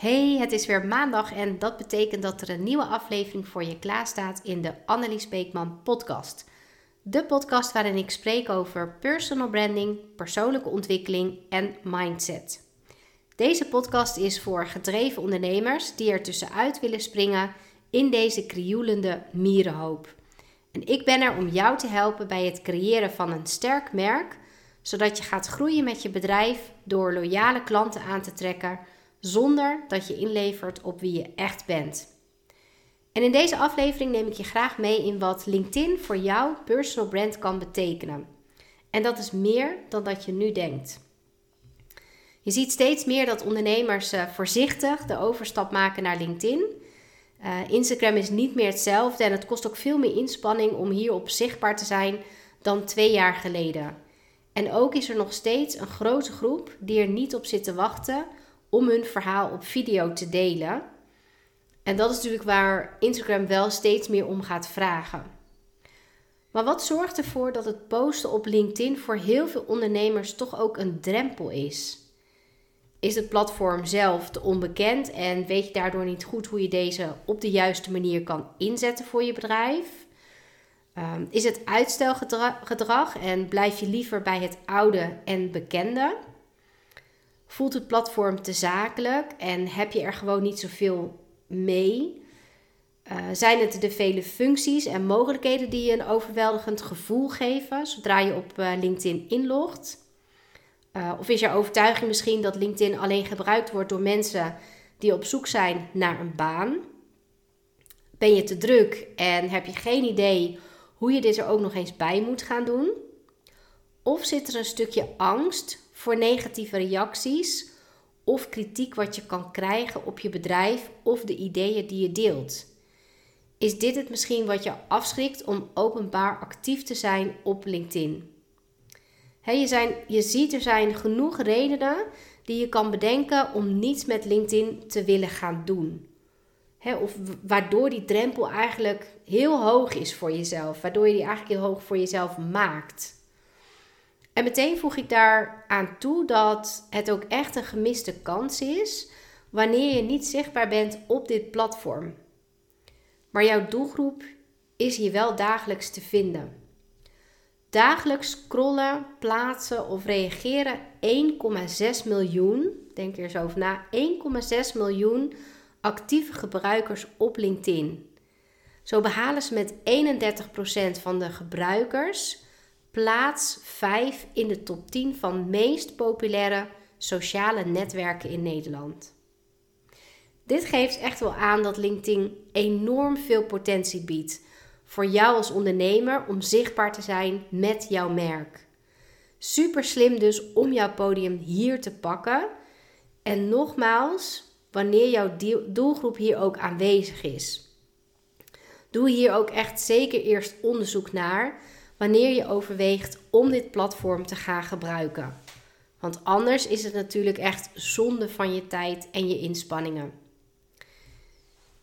Hey, het is weer maandag en dat betekent dat er een nieuwe aflevering voor je klaarstaat in de Annelies Beekman podcast. De podcast waarin ik spreek over personal branding, persoonlijke ontwikkeling en mindset. Deze podcast is voor gedreven ondernemers die er tussenuit willen springen in deze krioelende mierenhoop. En ik ben er om jou te helpen bij het creëren van een sterk merk, zodat je gaat groeien met je bedrijf door loyale klanten aan te trekken zonder dat je inlevert op wie je echt bent. En in deze aflevering neem ik je graag mee in wat LinkedIn voor jouw personal brand kan betekenen. En dat is meer dan dat je nu denkt. Je ziet steeds meer dat ondernemers uh, voorzichtig de overstap maken naar LinkedIn. Uh, Instagram is niet meer hetzelfde en het kost ook veel meer inspanning om hierop zichtbaar te zijn dan twee jaar geleden. En ook is er nog steeds een grote groep die er niet op zit te wachten om hun verhaal op video te delen. En dat is natuurlijk waar Instagram wel steeds meer om gaat vragen. Maar wat zorgt ervoor dat het posten op LinkedIn voor heel veel ondernemers toch ook een drempel is? Is het platform zelf te onbekend en weet je daardoor niet goed hoe je deze op de juiste manier kan inzetten voor je bedrijf? Um, is het uitstelgedrag en blijf je liever bij het oude en bekende? Voelt het platform te zakelijk en heb je er gewoon niet zoveel mee? Uh, zijn het de vele functies en mogelijkheden die je een overweldigend gevoel geven zodra je op uh, LinkedIn inlogt? Uh, of is jouw overtuiging misschien dat LinkedIn alleen gebruikt wordt door mensen die op zoek zijn naar een baan? Ben je te druk en heb je geen idee hoe je dit er ook nog eens bij moet gaan doen? Of zit er een stukje angst voor negatieve reacties of kritiek wat je kan krijgen op je bedrijf of de ideeën die je deelt. Is dit het misschien wat je afschrikt om openbaar actief te zijn op LinkedIn? je, zijn, je ziet er zijn genoeg redenen die je kan bedenken om niets met LinkedIn te willen gaan doen. of waardoor die drempel eigenlijk heel hoog is voor jezelf, waardoor je die eigenlijk heel hoog voor jezelf maakt. En meteen voeg ik daar aan toe dat het ook echt een gemiste kans is wanneer je niet zichtbaar bent op dit platform. Maar jouw doelgroep is hier wel dagelijks te vinden. Dagelijks scrollen, plaatsen of reageren 1,6 miljoen, denk er over na, 1,6 miljoen actieve gebruikers op LinkedIn. Zo behalen ze met 31% van de gebruikers plaats 5 in de top 10 van meest populaire sociale netwerken in Nederland. Dit geeft echt wel aan dat LinkedIn enorm veel potentie biedt voor jou als ondernemer om zichtbaar te zijn met jouw merk. Super slim dus om jouw podium hier te pakken. En nogmaals, wanneer jouw doelgroep hier ook aanwezig is. Doe hier ook echt zeker eerst onderzoek naar wanneer je overweegt om dit platform te gaan gebruiken. Want anders is het natuurlijk echt zonde van je tijd en je inspanningen.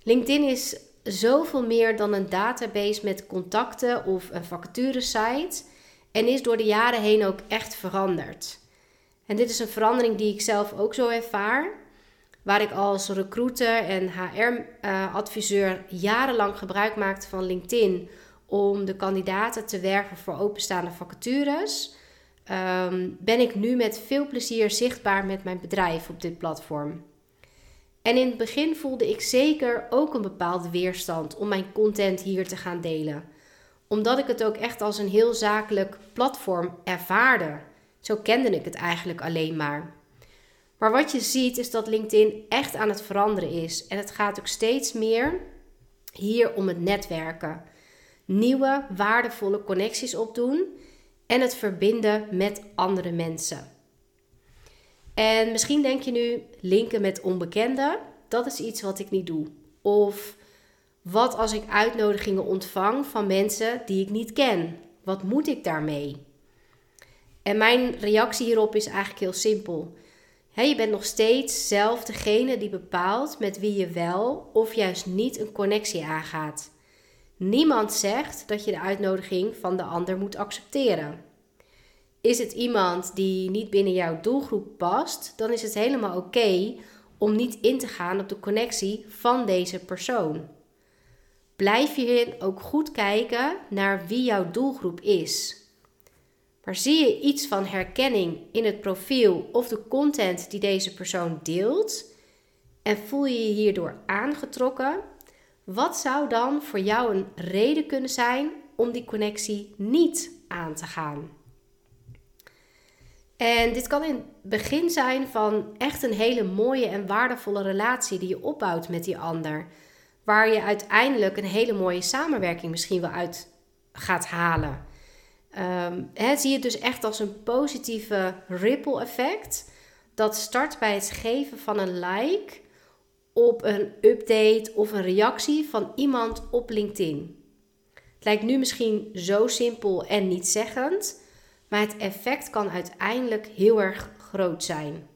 LinkedIn is zoveel meer dan een database met contacten of een vacaturesite en is door de jaren heen ook echt veranderd. En dit is een verandering die ik zelf ook zo ervaar, waar ik als recruiter en HR-adviseur eh, jarenlang gebruik maakte van LinkedIn om de kandidaten te werven voor openstaande vacatures, um, ben ik nu met veel plezier zichtbaar met mijn bedrijf op dit platform. En in het begin voelde ik zeker ook een bepaalde weerstand om mijn content hier te gaan delen. Omdat ik het ook echt als een heel zakelijk platform ervaarde. Zo kende ik het eigenlijk alleen maar. Maar wat je ziet is dat LinkedIn echt aan het veranderen is. En het gaat ook steeds meer hier om het netwerken nieuwe, waardevolle connecties opdoen en het verbinden met andere mensen. En misschien denk je nu, linken met onbekenden, dat is iets wat ik niet doe. Of wat als ik uitnodigingen ontvang van mensen die ik niet ken? Wat moet ik daarmee? En mijn reactie hierop is eigenlijk heel simpel. je bent nog steeds zelf degene die bepaalt met wie je wel of juist niet een connectie aangaat. Niemand zegt dat je de uitnodiging van de ander moet accepteren. Is het iemand die niet binnen jouw doelgroep past, dan is het helemaal oké om niet in te gaan op de connectie van deze persoon. Blijf hierin ook goed kijken naar wie jouw doelgroep is. Maar zie je iets van herkenning in het profiel of de content die deze persoon deelt en voel je je hierdoor aangetrokken? Wat zou dan voor jou een reden kunnen zijn om die connectie niet aan te gaan? En dit kan in het begin zijn van echt een hele mooie en waardevolle relatie die je opbouwt met die ander. Waar je uiteindelijk een hele mooie samenwerking misschien wel uit gaat halen. Um, zie je dus echt als een positieve ripple effect. Dat start bij het geven van een like op een update of een reactie van iemand op LinkedIn. Het lijkt nu misschien zo simpel en niet zeggend, maar het effect kan uiteindelijk heel erg groot zijn.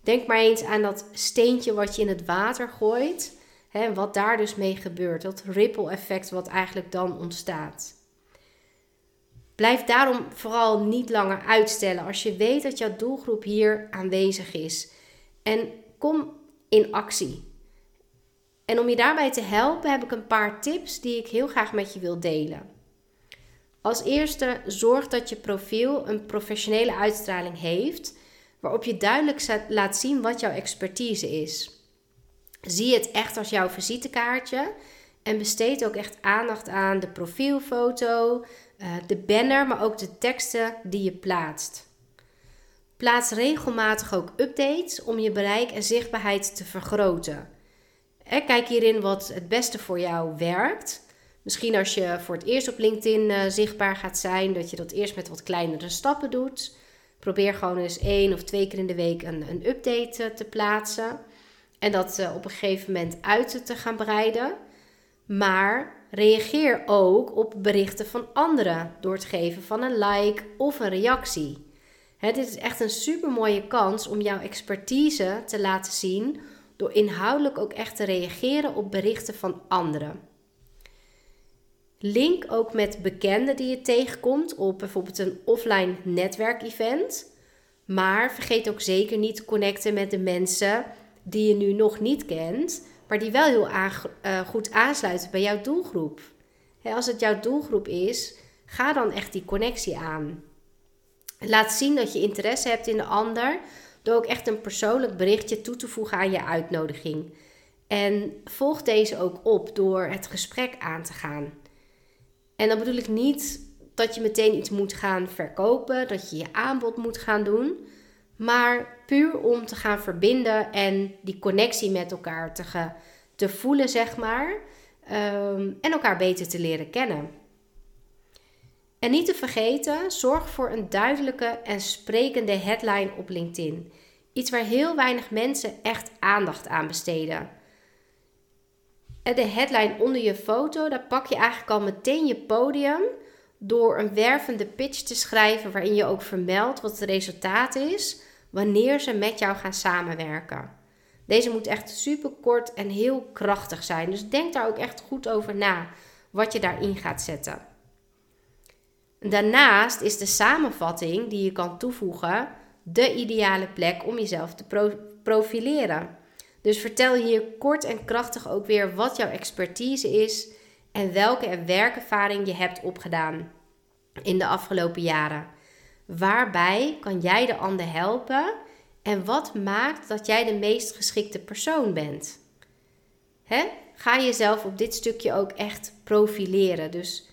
Denk maar eens aan dat steentje wat je in het water gooit. Hè, wat daar dus mee gebeurt. Dat ripple effect wat eigenlijk dan ontstaat. Blijf daarom vooral niet langer uitstellen als je weet dat jouw doelgroep hier aanwezig is. En kom in actie. En om je daarbij te helpen heb ik een paar tips die ik heel graag met je wil delen. Als eerste, zorg dat je profiel een professionele uitstraling heeft, waarop je duidelijk laat zien wat jouw expertise is. Zie het echt als jouw visitekaartje en besteed ook echt aandacht aan de profielfoto, eh, de banner, maar ook de teksten die je plaatst. Plaats regelmatig ook updates om je bereik en zichtbaarheid te vergroten. Kijk hierin wat het beste voor jou werkt. Misschien als je voor het eerst op LinkedIn uh, zichtbaar gaat zijn, dat je dat eerst met wat kleinere stappen doet. Probeer gewoon eens één of twee keer in de week een, een update uh, te plaatsen. En dat uh, op een gegeven moment uit te gaan breiden. Maar reageer ook op berichten van anderen door het geven van een like of een reactie. Dit is echt een super mooie kans om jouw expertise te laten zien door inhoudelijk ook echt te reageren op berichten van anderen. Link ook met bekenden die je tegenkomt op bijvoorbeeld een offline netwerkevent. Maar vergeet ook zeker niet te connecten met de mensen die je nu nog niet kent, maar die wel heel uh, goed aansluiten bij jouw doelgroep. als het jouw doelgroep is, ga dan echt die connectie aan. Laat zien dat je interesse hebt in de ander door ook echt een persoonlijk berichtje toe te voegen aan je uitnodiging. En volg deze ook op door het gesprek aan te gaan. En dan bedoel ik niet dat je meteen iets moet gaan verkopen, dat je je aanbod moet gaan doen, maar puur om te gaan verbinden en die connectie met elkaar te, te voelen, zeg maar, um, en elkaar beter te leren kennen. En niet te vergeten, zorg voor een duidelijke en sprekende headline op LinkedIn. Iets waar heel weinig mensen echt aandacht aan besteden. En de headline onder je foto, daar pak je eigenlijk al meteen je podium door een wervende pitch te schrijven waarin je ook vermeldt wat het resultaat is wanneer ze met jou gaan samenwerken. Deze moet echt super kort en heel krachtig zijn. Dus denk daar ook echt goed over na wat je daarin gaat zetten. Daarnaast is de samenvatting die je kan toevoegen de ideale plek om jezelf te profileren. Dus vertel hier kort en krachtig ook weer wat jouw expertise is en welke werkervaring je hebt opgedaan in de afgelopen jaren. Waarbij kan jij de ander helpen en wat maakt dat jij de meest geschikte persoon bent? Ga jezelf op dit stukje ook echt profileren. Dus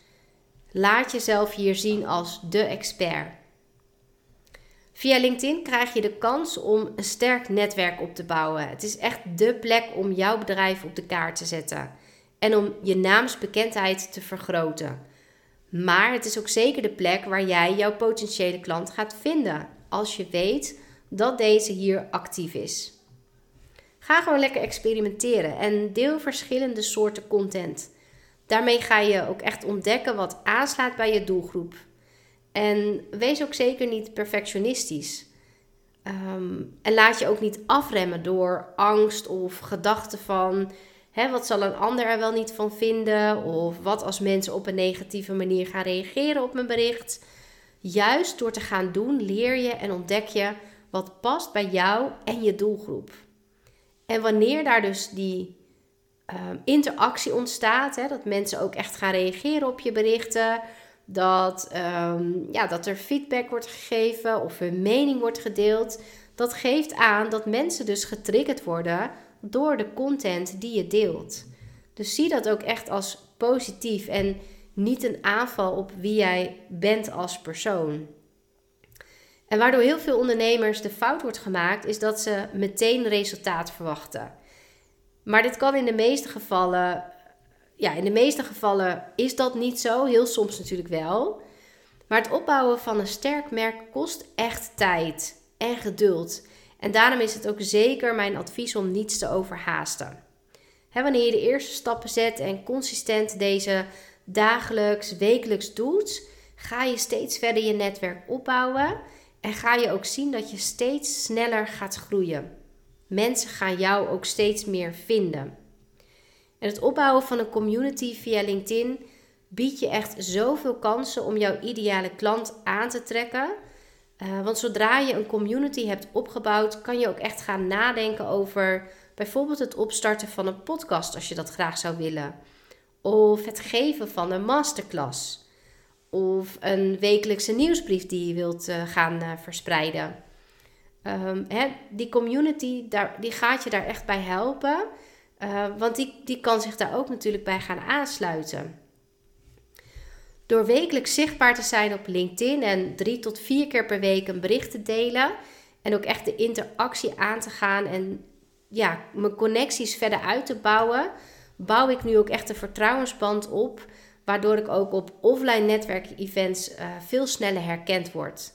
laat jezelf hier zien als de expert. Via LinkedIn krijg je de kans om een sterk netwerk op te bouwen. Het is echt de plek om jouw bedrijf op de kaart te zetten en om je naamsbekendheid te vergroten. Maar het is ook zeker de plek waar jij jouw potentiële klant gaat vinden als je weet dat deze hier actief is. Ga gewoon lekker experimenteren en deel verschillende soorten content. Daarmee ga je ook echt ontdekken wat aanslaat bij je doelgroep. En wees ook zeker niet perfectionistisch. Ehm, en laat je ook niet afremmen door angst of gedachten van hè, wat zal een ander er wel niet van vinden? Of wat als mensen op een negatieve manier gaan reageren op mijn bericht? Juist door te gaan doen, leer je en ontdek je wat past bij jou en je doelgroep. En wanneer daar dus die ehm, interactie ontstaat, hè, dat mensen ook echt gaan reageren op je berichten, dat, ehm, ja, dat er feedback wordt gegeven of hun mening wordt gedeeld, dat geeft aan dat mensen dus getriggerd worden door de content die je deelt. Dus zie dat ook echt als positief en niet een aanval op wie jij bent als persoon. En waardoor heel veel ondernemers de fout wordt gemaakt, is dat ze meteen resultaat verwachten. Maar dit kan in de meeste gevallen, ja, in de meeste gevallen is dat niet zo. Heel soms natuurlijk wel. Maar het opbouwen van een sterk merk kost echt tijd en geduld. En daarom is het ook zeker mijn advies om niets te overhaasten. wanneer je de eerste stappen zet en consistent deze dagelijks, wekelijks doet, ga je steeds verder je netwerk opbouwen en ga je ook zien dat je steeds sneller gaat groeien. Mensen gaan jou ook steeds meer vinden. En het opbouwen van een community via LinkedIn biedt je echt zoveel kansen om jouw ideale klant aan te trekken. Uh, want zodra je een community hebt opgebouwd, kan je ook echt gaan nadenken over bijvoorbeeld het opstarten van een podcast als je dat graag zou willen. Of het geven van een masterclass. Of een wekelijkse nieuwsbrief die je wilt uh, gaan uh, verspreiden. Um, hè, die community, daar, die gaat je daar echt bij helpen. Uh, want die, die kan zich daar ook natuurlijk bij gaan aansluiten. Door wekelijks zichtbaar te zijn op LinkedIn en drie tot vier keer per week een bericht te delen. En ook echt de interactie aan te gaan en ja, mijn connecties verder uit te bouwen. Bouw ik nu ook echt een vertrouwensband op waardoor ik ook op offline netwerkevents uh, veel sneller herkend word.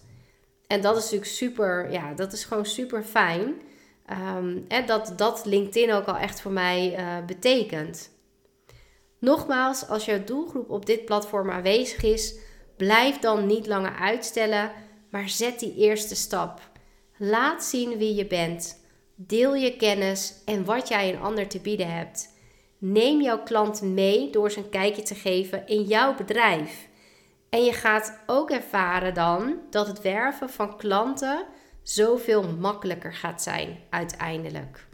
En dat is natuurlijk super, ja, dat is gewoon super fijn. En dat, dat LinkedIn ook al echt voor mij uh, betekent. Nogmaals, als jouw doelgroep op dit platform aanwezig is, blijf dan niet langer uitstellen, maar zet die eerste stap. Laat zien wie je bent. Deel je kennis en wat jij een ander te bieden hebt. Neem jouw klant mee door ze een kijkje te geven in jouw bedrijf. En je gaat ook ervaren dan dat het werven van klanten zoveel makkelijker gaat zijn uiteindelijk.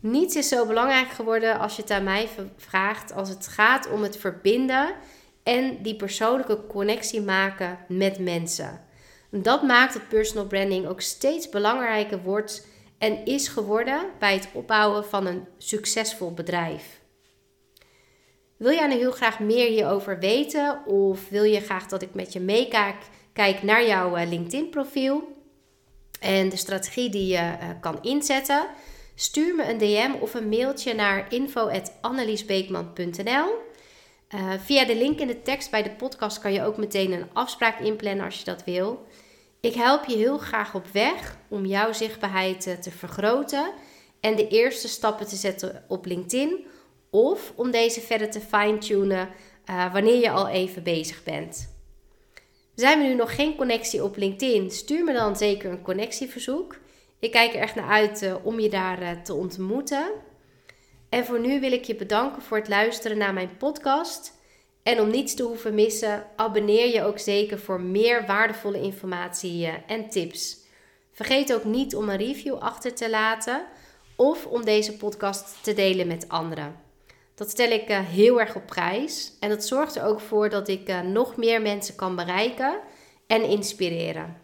Niets is zo belangrijk geworden als je het aan mij vraagt als het gaat om het verbinden en die persoonlijke connectie maken met mensen. Dat maakt dat personal branding ook steeds belangrijker wordt en is geworden bij het opbouwen van een succesvol bedrijf. Wil jij nou heel graag meer hierover weten of wil je graag dat ik met je meekijk kijk naar jouw eh, LinkedIn profiel en de strategie die je uh, kan inzetten? Stuur me een DM of een mailtje naar info@anneliesbeekman.nl. Uh, via de link in de tekst bij de podcast kan je ook meteen een afspraak inplannen als je dat wil. Ik help je heel graag op weg om jouw zichtbaarheid eh, te vergroten en de eerste stappen te zetten op LinkedIn of om deze verder te fine-tunen uh, wanneer je al even bezig bent. Zijn we nu nog geen connectie op LinkedIn? Stuur me dan zeker een connectieverzoek. Ik kijk er echt naar uit uh, om je daar te ontmoeten. En voor nu wil ik je bedanken voor het luisteren naar mijn podcast. En om niets te hoeven missen, abonneer je ook zeker voor meer waardevolle informatie eh, en tips. Vergeet ook niet om een review achter te laten of om deze podcast te delen met anderen. Dat stel ik eh, heel erg op prijs en dat zorgt er ook voor dat ik eh, nog meer mensen kan bereiken en inspireren.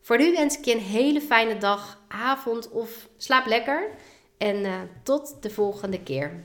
Voor nu wens ik je een hele fijne dag, avond of slaap lekker en tot de volgende keer.